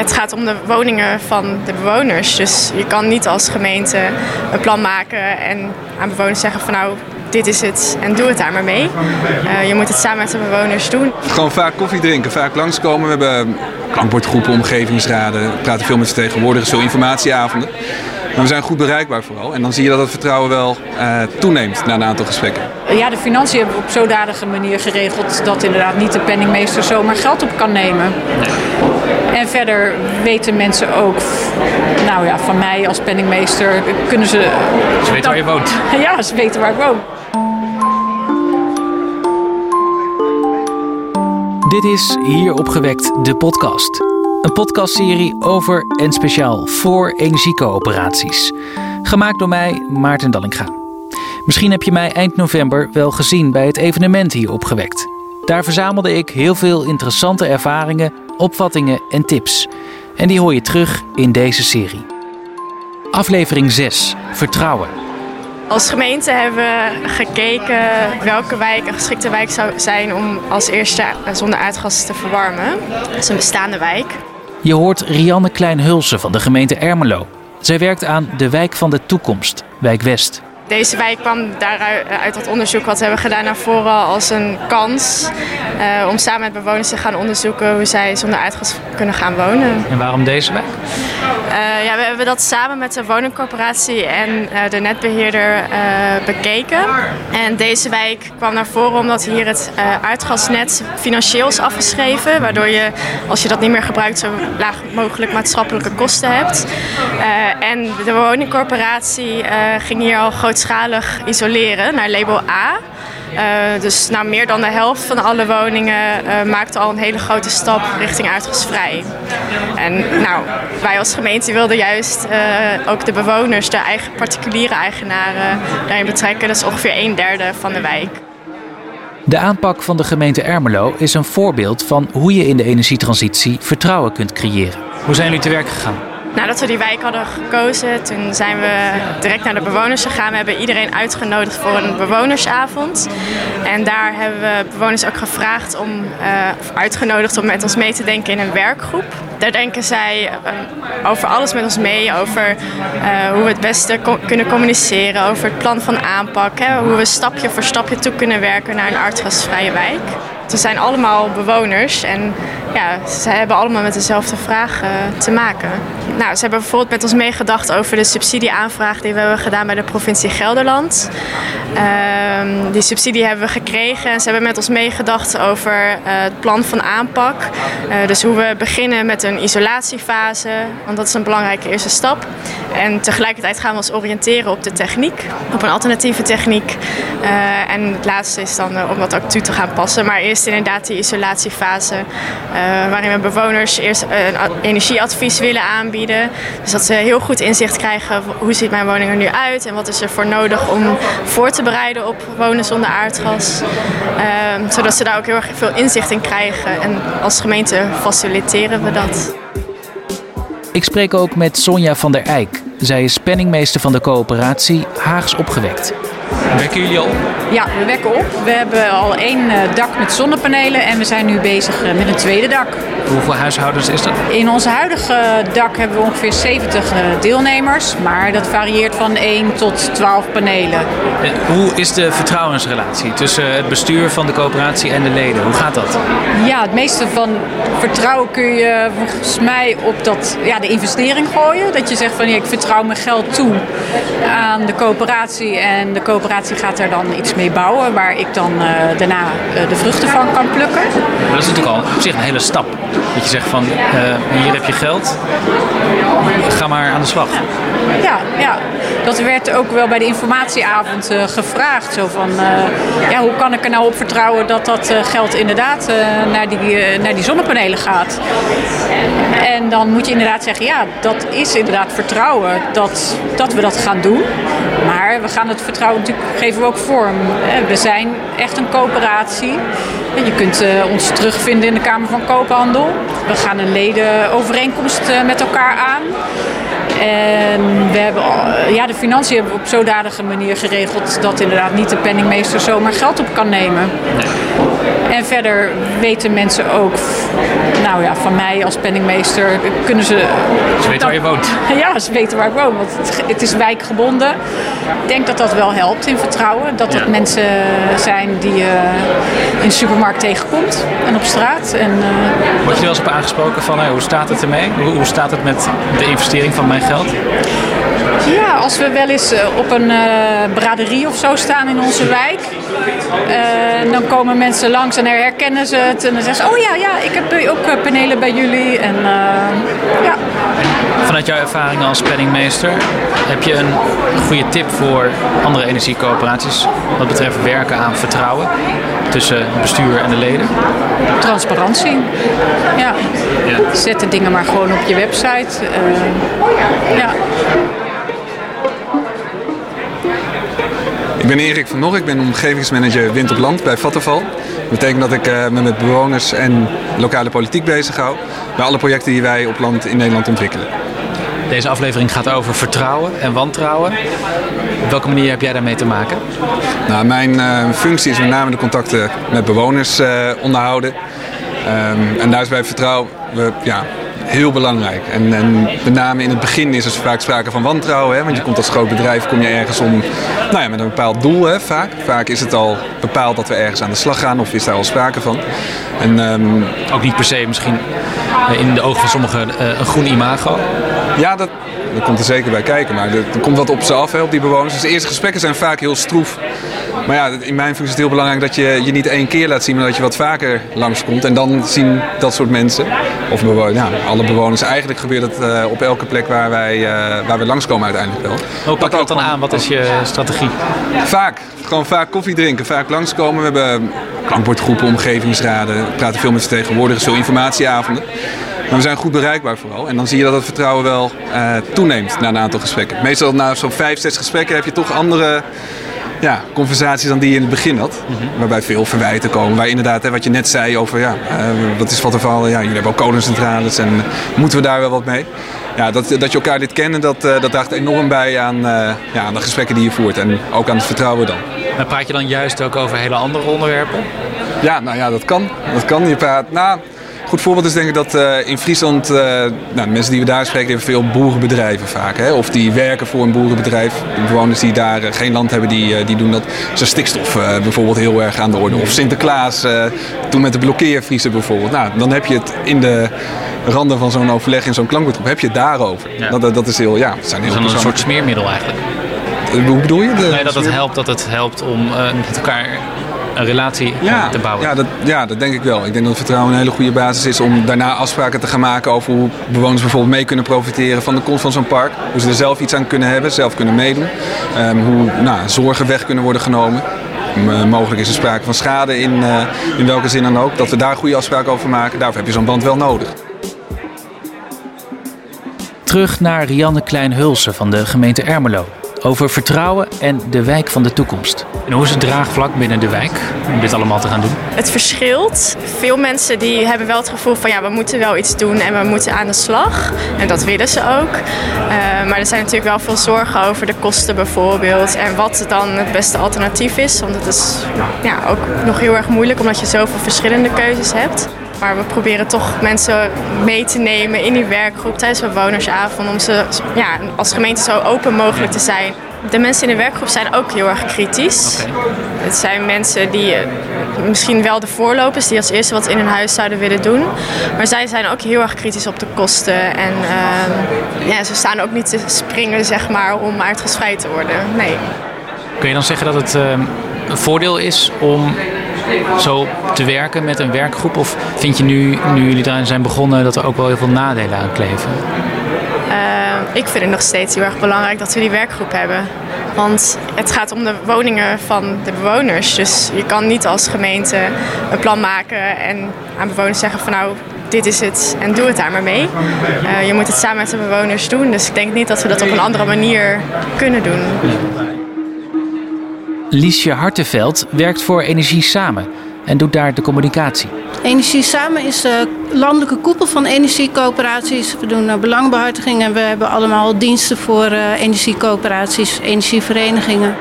het gaat om de woningen van de bewoners. Dus je kan niet als gemeente een plan maken en aan bewoners zeggen van nou, dit is het en doe het daar maar mee. Uh, je moet het samen met de bewoners doen. Gewoon vaak koffie drinken, vaak langskomen. We hebben klankbordgroepen, omgevingsraden, we praten veel met vertegenwoordigers, veel informatieavonden. Maar we zijn goed bereikbaar vooral. En dan zie je dat het vertrouwen wel uh, toeneemt na een aantal gesprekken. Ja, de financiën hebben we op zodanige manier geregeld dat inderdaad niet de penningmeester zomaar geld op kan nemen. En verder weten mensen ook, nou ja, van mij als penningmeester kunnen ze. Ze weten waar je woont. Ja, ze weten waar ik woon. Dit is Hier opgewekt, de podcast. Een podcastserie over en speciaal voor energiecoöperaties. Gemaakt door mij, Maarten Dallinga. Misschien heb je mij eind november wel gezien bij het evenement hier opgewekt. Daar verzamelde ik heel veel interessante ervaringen, opvattingen en tips. En die hoor je terug in deze serie. Aflevering 6: Vertrouwen. Als gemeente hebben we gekeken welke wijk een geschikte wijk zou zijn om als eerste zonder aardgas te verwarmen. Dat is een bestaande wijk. Je hoort Rianne Klein-Hulsen van de gemeente Ermelo. Zij werkt aan de Wijk van de Toekomst, Wijk West. Deze wijk kwam daaruit uit dat onderzoek wat we hebben gedaan naar voren als een kans uh, om samen met bewoners te gaan onderzoeken hoe zij zonder aardgas kunnen gaan wonen. En waarom deze wijk? Uh, ja, we hebben dat samen met de woningcorporatie en uh, de netbeheerder bekeken. En deze wijk kwam naar voren omdat hier het aardgasnet financieel is afgeschreven. Waardoor je, als je dat niet meer gebruikt, zo laag mogelijk maatschappelijke kosten hebt. en de woningcorporatie ging hier al groot grootschalig isoleren naar label A. Uh, dus nou, meer dan de helft van alle woningen uh, maakte al een hele grote stap richting aardgasvrij. En nou, wij als gemeente wilden juist uh, ook de bewoners, de eigen particuliere eigenaren, daarin betrekken. Dat is ongeveer een derde van de wijk. De aanpak van de gemeente Ermelo is een voorbeeld van hoe je in de energietransitie vertrouwen kunt creëren. Hoe zijn jullie te werk gegaan? Nadat we die wijk hadden gekozen, toen zijn we direct naar de bewoners gegaan. We hebben iedereen uitgenodigd voor een bewonersavond. En daar hebben we bewoners ook gevraagd om, uh, of uitgenodigd om met ons mee te denken in een werkgroep. Daar denken zij uh, over alles met ons mee. Over uh, hoe we het beste kunnen communiceren. Over het plan van aanpak. Hè, hoe we stapje voor stapje toe kunnen werken naar een aardgasvrije wijk. Ze zijn allemaal bewoners en ja, ze hebben allemaal met dezelfde vraag te maken. Nou, ze hebben bijvoorbeeld met ons meegedacht over de subsidieaanvraag die we hebben gedaan bij de provincie Gelderland. Uh, die subsidie hebben we gekregen en ze hebben met ons meegedacht over uh, het plan van aanpak. Uh, dus hoe we beginnen met een isolatiefase, want dat is een belangrijke eerste stap. En tegelijkertijd gaan we ons oriënteren op de techniek, op een alternatieve techniek. En het laatste is dan om dat ook toe te gaan passen. Maar eerst inderdaad die isolatiefase, waarin we bewoners eerst een energieadvies willen aanbieden. Dus dat ze heel goed inzicht krijgen hoe ziet mijn woning er nu uit en wat is er voor nodig om voor te bereiden op wonen zonder aardgas. Uh, zodat ze daar ook heel erg veel inzicht in krijgen. En als gemeente faciliteren we dat. Ik spreek ook met Sonja van der Eyck. Zij is penningmeester van de coöperatie Haags Opgewekt. Wekken jullie al? Ja, we wekken op. We hebben al één eh, dak met zonnepanelen en we zijn nu bezig eh, met een tweede dak. Hoeveel huishoudens is dat? In ons huidige dak hebben we ongeveer 70 eh, deelnemers, maar dat varieert van 1 tot 12 panelen. Hoe is de vertrouwensrelatie tussen het bestuur van de coöperatie en de leden? Hoe gaat dat? Ja, het meeste van vertrouwen kun je volgens mij op dat, ja, de investering gooien. Dat je zegt van ja, ik vertrouw mijn geld toe aan de coöperatie en de coöperatie gaat er dan iets mee bouwen waar ik dan uh, daarna uh, de vruchten van kan plukken. Maar dat is natuurlijk al op zich een hele stap. Dat je zegt van uh, hier heb je geld, ga maar aan de slag. Ja, ja. dat werd ook wel bij de informatieavond gevraagd. Zo van, ja, hoe kan ik er nou op vertrouwen dat dat geld inderdaad naar, die, naar die zonnepanelen gaat? En dan moet je inderdaad zeggen, ja, dat is inderdaad vertrouwen dat, dat we dat gaan doen. Maar we gaan het vertrouwen natuurlijk, geven we ook vorm. We zijn echt een coöperatie. Je kunt ons terugvinden in de Kamer van Koophandel. We gaan een ledenovereenkomst met elkaar aan. En we hebben, ja, de financiën hebben we op zodanige manier geregeld dat inderdaad niet de penningmeester zomaar geld op kan nemen. En verder weten mensen ook, nou ja, van mij als penningmeester kunnen ze. Ze weten waar je woont. Ja, ze weten waar ik woon, want het, het is wijkgebonden. Ik denk dat dat wel helpt in vertrouwen. Dat het Ja. mensen zijn die je in de supermarkt tegenkomt en op straat. En, eh, Word je wel eens op aangesproken van hey, hoe staat het ermee? Hoe, hoe staat het met de investering van mijn geld? Ja, als we wel eens eh, op een eh, braderie of zo staan in onze wijk, eh, dan komen mensen langs en herkennen ze het. En dan zeggen ze, oh ja, ja, ik heb ook panelen bij jullie. En ja, Vanuit jouw ervaring als penningmeester, heb je een goede tip voor andere energiecoöperaties wat betreft werken aan vertrouwen tussen het bestuur en de leden? transparantie. Ja. Ja. Zet de dingen maar gewoon op je website. ja. Ik ben Erik van Nor, ik ben omgevingsmanager Wind op Land bij Vattenval. Dat betekent dat ik eh, me met bewoners en lokale politiek bezig hou. Bij alle projecten die wij op land in Nederland ontwikkelen. Deze aflevering gaat over vertrouwen en wantrouwen. Op welke manier heb jij daarmee te maken? Nou, mijn eh, functie is met name de contacten met bewoners eh, onderhouden. Ehm, en daar is bij vertrouwen we, ja, heel belangrijk. En, en met name in het begin is er vaak sprake van wantrouwen. Hè? Want je komt als groot bedrijf kom je ergens om nou ja, met een bepaald doel hè, vaak. Vaak is het al bepaald dat we ergens aan de slag gaan of is daar al sprake van. En ehm, Ook niet per se misschien eh, in de ogen van sommigen eh, een groen imago. Ja, dat, dat komt er zeker bij kijken. Maar er, er komt wat op ze af, hè, op die bewoners. Dus de eerste gesprekken zijn vaak heel stroef. Maar ja, in mijn functie is het heel belangrijk dat je je niet één keer laat zien, maar dat je wat vaker langskomt. En dan zien dat soort mensen, of bewoners, ja, alle bewoners, eigenlijk gebeurt het eh, op elke plek waar wij, eh, waar we langskomen uiteindelijk wel. Hoe pak je dat dan gewoon- aan? Wat is je strategie? Vaak. Gewoon vaak koffie drinken, vaak langskomen. We hebben klankbordgroepen, omgevingsraden, we praten veel met vertegenwoordigers, veel informatieavonden. Maar we zijn goed bereikbaar vooral. En dan zie je dat het vertrouwen wel eh, toeneemt na een aantal gesprekken. Meestal na zo'n vijf, zes gesprekken heb je toch andere ja, conversaties dan die je in het begin had. Waarbij veel verwijten komen. Waar inderdaad, hè, wat je net zei over, ja, eh, wat is wat er van, ja, jullie hebben ook kolencentrales en moeten we daar wel wat mee? Ja, dat, dat je elkaar dit kennen, dat, eh, dat draagt enorm bij aan, eh, ja, aan de gesprekken die je voert. En ook aan het vertrouwen dan. Maar praat je dan juist ook over hele andere onderwerpen? Ja, nou ja, dat kan. Dat kan. Je praat, nou, goed voorbeeld is denk ik dat eh, in Friesland, eh, nou, de mensen die we daar spreken, hebben veel boerenbedrijven vaak. Hè? Of die werken voor een boerenbedrijf. De bewoners die daar eh, geen land hebben, die, die doen dat. Is stikstof bijvoorbeeld heel erg aan de orde. Of Sinterklaas, toen met de blokkeervriezen bijvoorbeeld. Nou, dan heb je het in de randen van zo'n overleg in zo'n klankbordgroep, heb je het daarover. Ja. Dat, dat, is heel, ja, het zijn heel Dat is een soort smeermiddel eigenlijk. Hoe bedoel je? De- Nee, dat het helpt, dat het helpt om met elkaar een relatie eh, Ja, te bouwen. Ja dat, ja, dat denk ik wel. Ik denk dat vertrouwen een hele goede basis is om daarna afspraken te gaan maken over hoe bewoners bijvoorbeeld mee kunnen profiteren van de komst van zo'n park. Hoe ze er zelf iets aan kunnen hebben, zelf kunnen meedoen. Ehm, hoe nou, zorgen weg kunnen worden genomen. M- mogelijk is er sprake van schade in, eh, in welke zin dan ook. Dat we daar goede afspraken over maken. Daarvoor heb je zo'n band wel nodig. Terug naar Rianne Klein-Hulsen van de gemeente Ermelo. Over vertrouwen en de wijk van de toekomst. En hoe is het draagvlak binnen de wijk om dit allemaal te gaan doen? Het verschilt. Veel mensen die hebben wel het gevoel van ja, we moeten wel iets doen en we moeten aan de slag. En dat willen ze ook. Eh, maar er zijn natuurlijk wel veel zorgen over de kosten bijvoorbeeld. En wat dan het beste alternatief is. Want het is ja, ook nog heel erg moeilijk omdat je zoveel verschillende keuzes hebt. Maar we proberen toch mensen mee te nemen in die werkgroep tijdens bewonersavond. Om ze ja, als gemeente zo open mogelijk te zijn. De mensen in de werkgroep zijn ook heel erg kritisch. Het zijn mensen die eh, misschien wel de voorlopers die als eerste wat in hun huis zouden willen doen. Maar zij zijn ook heel erg kritisch op de kosten. En ehm, ja, ze staan ook niet te springen zeg maar, om uitgeschreid te worden. Nee. Kun je dan zeggen dat het eh, een voordeel is om zo te werken met een werkgroep? Of vind je nu, nu jullie daarin zijn begonnen, dat er ook wel heel veel nadelen aan kleven? Eh, ik vind het nog steeds heel erg belangrijk dat we die werkgroep hebben. Want het gaat om de woningen van de bewoners. Dus je kan niet als gemeente een plan maken en aan bewoners zeggen van nou, dit is het en doe het daar maar mee. Eh, je moet het samen met de bewoners doen. Dus ik denk niet dat we dat op een andere manier kunnen doen. Liesje Hartenveld werkt voor Energie Samen en doet daar de communicatie. Energie Samen is de landelijke koepel van energiecoöperaties. We doen eh, belangbehartiging en we hebben allemaal diensten voor eh, energiecoöperaties, energieverenigingen.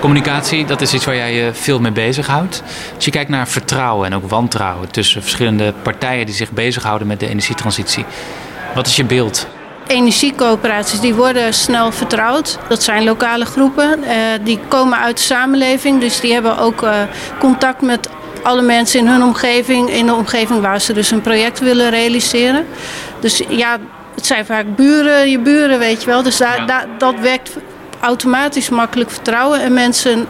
Communicatie, dat is iets waar jij je veel mee bezighoudt. Als je kijkt naar vertrouwen en ook wantrouwen tussen verschillende partijen die zich bezighouden met de energietransitie. Wat is je beeld? Energiecoöperaties die worden snel vertrouwd. Dat zijn lokale groepen. Uh, die komen uit de samenleving. Dus die hebben ook uh, contact met alle mensen in hun omgeving. In de omgeving waar ze dus een project willen realiseren. Dus ja, het zijn vaak buren, je buren, weet je wel. Dus daar, ja. dat werkt automatisch makkelijk vertrouwen. En mensen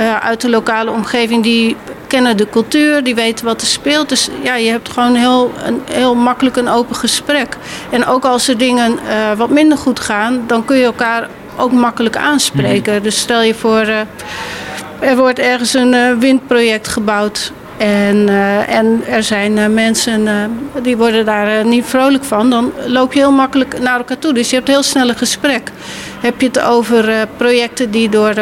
uh, uit de lokale omgeving die kennen de cultuur, die weten wat er speelt. Dus ja, je hebt gewoon heel, een, heel makkelijk een open gesprek. En ook als er dingen uh, wat minder goed gaan, dan kun je elkaar ook makkelijk aanspreken. Mm. Dus stel je voor, uh, er wordt ergens een windproject gebouwd. En, uh, en er zijn uh, mensen uh, die worden daar niet vrolijk van. Dan loop je heel makkelijk naar elkaar toe. Dus je hebt heel snel een gesprek. Heb je het over projecten die door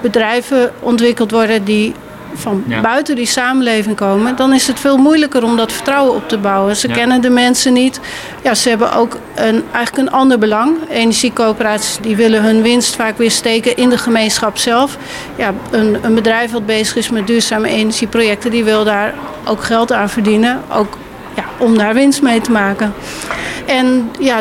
bedrijven ontwikkeld worden... die van ja. buiten die samenleving komen, dan is het veel moeilijker om dat vertrouwen op te bouwen. Ze ja. kennen de mensen niet. Ja, ze hebben ook een, eigenlijk een ander belang. Energiecoöperaties die willen hun winst vaak weer steken in de gemeenschap zelf. Ja, een, een bedrijf dat bezig is met duurzame energieprojecten, die wil daar ook geld aan verdienen. Ook ja, om daar winst mee te maken. En ja,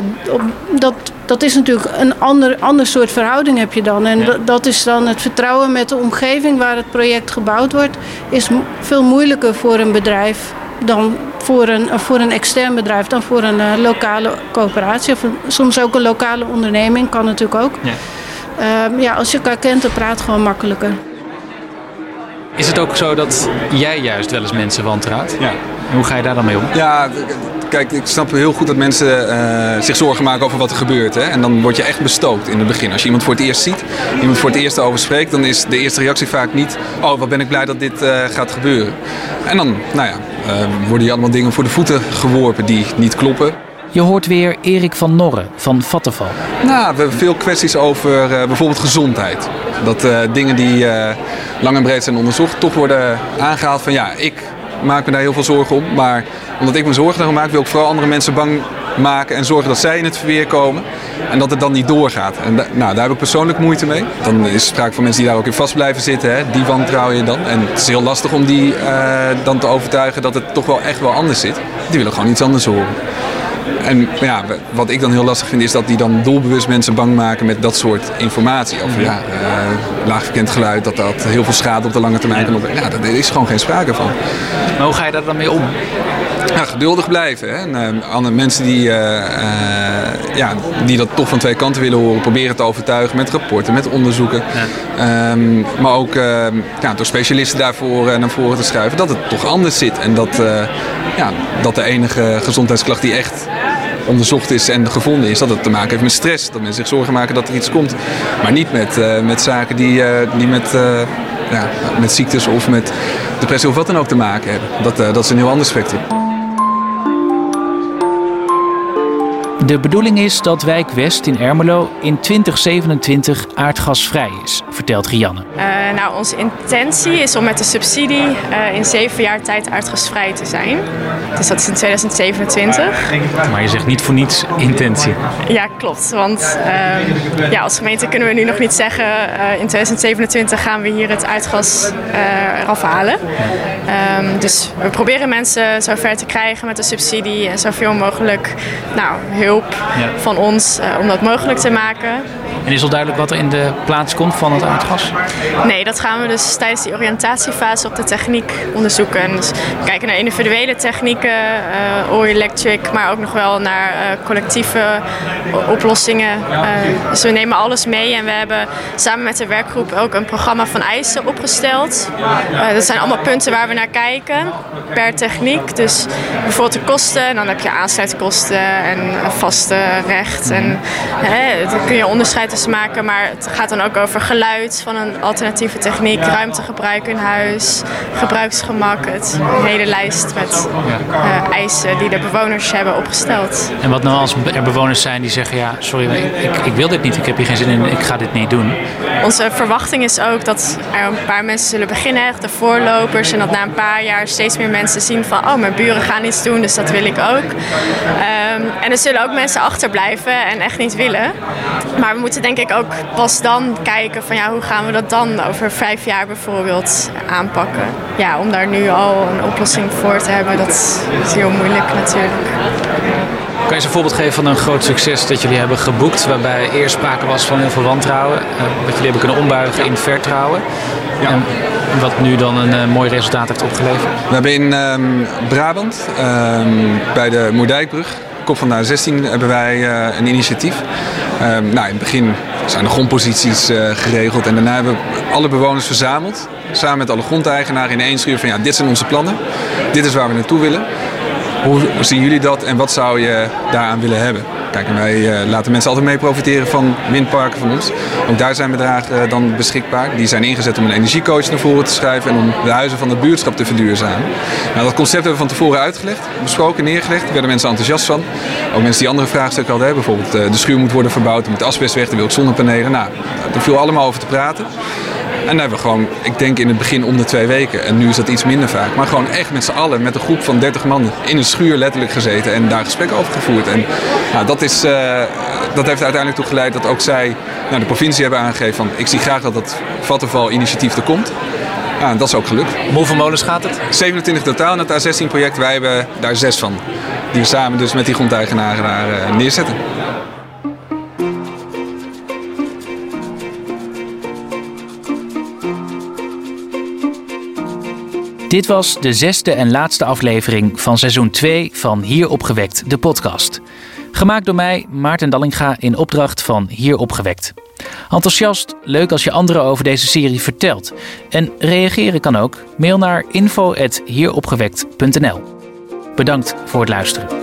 dat, dat is natuurlijk een ander, ander soort verhouding heb je dan. En ja. dat, dat is dan het vertrouwen met de omgeving waar het project gebouwd wordt, is veel moeilijker voor een bedrijf dan voor een, voor een extern bedrijf dan voor een uh, lokale coöperatie. Of soms ook een lokale onderneming, kan natuurlijk ook. Ja. Uh, ja, als je elkaar kent, dan praat gewoon makkelijker. Is het ook zo dat jij juist wel eens mensen wantrouwt? Ja. En hoe ga je daar dan mee om? Ja, kijk, ik snap heel goed dat mensen uh, zich zorgen maken over wat er gebeurt. Hè? En dan word je echt bestookt in het begin. Als je iemand voor het eerst ziet, iemand voor het eerst over spreekt, dan is de eerste reactie vaak niet: Oh, wat ben ik blij dat dit uh, gaat gebeuren. En dan, nou ja, uh, worden je allemaal dingen voor de voeten geworpen die niet kloppen. Je hoort weer Erik van Norren van Vattenval. Nou, we hebben veel kwesties over uh, bijvoorbeeld gezondheid. Dat uh, dingen die uh, lang en breed zijn onderzocht, toch worden aangehaald van ja, ik maak me daar heel veel zorgen om. Maar omdat ik me zorgen daarom maak, wil ik vooral andere mensen bang maken en zorgen dat zij in het verweer komen. En dat het dan niet doorgaat. En nou, daar heb ik persoonlijk moeite mee. Dan is sprake van mensen die daar ook in vast blijven zitten. Hè. Die wantrouw je dan. En het is heel lastig om die uh, dan te overtuigen dat het toch wel echt wel anders zit. Die willen gewoon iets anders horen. En ja, wat ik dan heel lastig vind is dat die dan doelbewust mensen bang maken met dat soort informatie. Over ja, uh, laagverkend geluid, dat dat heel veel schade op de lange termijn kan opbrengen. Ja, daar is gewoon geen sprake van. Maar hoe ga je daar dan mee om? Ja, geduldig blijven. Hè. En, uh, andere mensen die, uh, uh, ja, die dat toch van twee kanten willen horen, proberen te overtuigen met rapporten, met onderzoeken. Ja. Um, maar ook ja, door specialisten daarvoor naar voren te schuiven dat het toch anders zit. En dat, ja, dat de enige gezondheidsklacht die echt onderzocht is en gevonden is, dat het te maken heeft met stress. Dat mensen zich zorgen maken dat er iets komt. Maar niet met, met zaken die, die met, ja, met ziektes of met depressie of wat dan ook te maken hebben. Dat, dat is een heel ander spectrum. De bedoeling is dat wijk West in Ermelo in 2027 aardgasvrij is, vertelt Rianne. Uh, nou, onze intentie is om met de subsidie uh, in zeven jaar tijd aardgasvrij te zijn. Dus dat is in 2027. Maar je zegt niet voor niets intentie. Ja, klopt. Want uh, ja, als gemeente kunnen we nu nog niet zeggen... in 2027 gaan we hier het aardgas eraf halen. Um, dus we proberen mensen zover te krijgen met de subsidie... en zoveel mogelijk nou, hulp van ons uh, om dat mogelijk te maken. En is al duidelijk wat er in de plaats komt van het aardgas? Nee, dat gaan we dus tijdens die oriëntatiefase op de techniek onderzoeken. Dus we kijken naar individuele technieken, uh, all electric, maar ook nog wel naar uh, collectieve oplossingen. Uh, dus we nemen alles mee en we hebben samen met de werkgroep ook een programma van eisen opgesteld. dat zijn allemaal punten waar we naar kijken per techniek. Dus bijvoorbeeld de kosten, en dan heb je aansluitkosten en vaste recht. En hè, dan kun je onderscheid tussen maken, maar het gaat dan ook over geluid van een alternatieve techniek, ruimtegebruik in huis, gebruiksgemak, het, een hele lijst met uh, eisen die de bewoners hebben opgesteld. En wat nou als er bewoners zijn die zeggen, ja, sorry, ik, ik wil dit niet, ik heb hier geen zin in, ik ga dit niet doen. Onze verwachting is ook dat er een paar mensen zullen beginnen, echt de voorlopers, en dat na een paar jaar steeds meer mensen zien van, oh, mijn buren gaan iets doen, dus dat wil ik ook. Um, en er zullen ook mensen achterblijven en echt niet willen. Maar we moeten mensen denk ik ook pas dan kijken van ja, hoe gaan we dat dan over vijf jaar bijvoorbeeld aanpakken. Ja, om daar nu al een oplossing voor te hebben, dat is heel moeilijk natuurlijk. Kan je eens een voorbeeld geven van een groot succes dat jullie hebben geboekt, waarbij eerst sprake was van heel veel wantrouwen, uh, wat jullie hebben kunnen ombuigen in vertrouwen? Ja. En wat nu dan een uh, mooi resultaat heeft opgeleverd? We hebben in um, Brabant, um, bij de Moerdijkbrug, kop van de A16, hebben wij uh, een initiatief. Um, nou, in het begin zijn de grondposities uh, geregeld en daarna hebben we alle bewoners verzameld. Samen met alle grondeigenaren in één schuur van ja, dit zijn onze plannen. Dit is waar we naartoe willen. Hoe zien jullie dat en wat zou je daaraan willen hebben? Kijk, wij uh, laten mensen altijd mee profiteren van windparken van ons. Ook daar zijn bedragen uh, dan beschikbaar. Die zijn ingezet om een energiecoach naar voren te schrijven en om de huizen van het buurtschap te verduurzamen. Nou, dat concept hebben we van tevoren uitgelegd, besproken, neergelegd. Daar werden mensen enthousiast van. Ook mensen die andere vraagstukken hadden. Bijvoorbeeld uh, de schuur moet worden verbouwd, er moet asbest weg, er wil zonnepanelen. Nou, daar viel allemaal over te praten. En dan hebben we gewoon, ik denk in het begin om de twee weken. En nu is dat iets minder vaak. Maar gewoon echt met z'n allen, met een groep van 30 man in een schuur letterlijk gezeten. En daar gesprekken over gevoerd. En nou, dat, is, uh, dat heeft uiteindelijk toe geleid dat ook zij nou, de provincie hebben aangegeven van... ik zie graag dat dat Vattenval-initiatief er komt. Ja, dat is ook gelukt. Om hoeveel molens gaat het? 27 totaal in het A16-project. Wij hebben daar zes van. Die we samen dus met die grondeigenaren daar uh, neerzetten. Dit was de zesde en laatste aflevering van seizoen 2 van Hier Opgewekt, de podcast. Gemaakt door mij, Maarten Dallinga, in opdracht van Hier Opgewekt. Enthousiast, leuk als je anderen over deze serie vertelt. En reageren kan ook. Mail naar info.hieropgewekt.nl Bedankt voor het luisteren.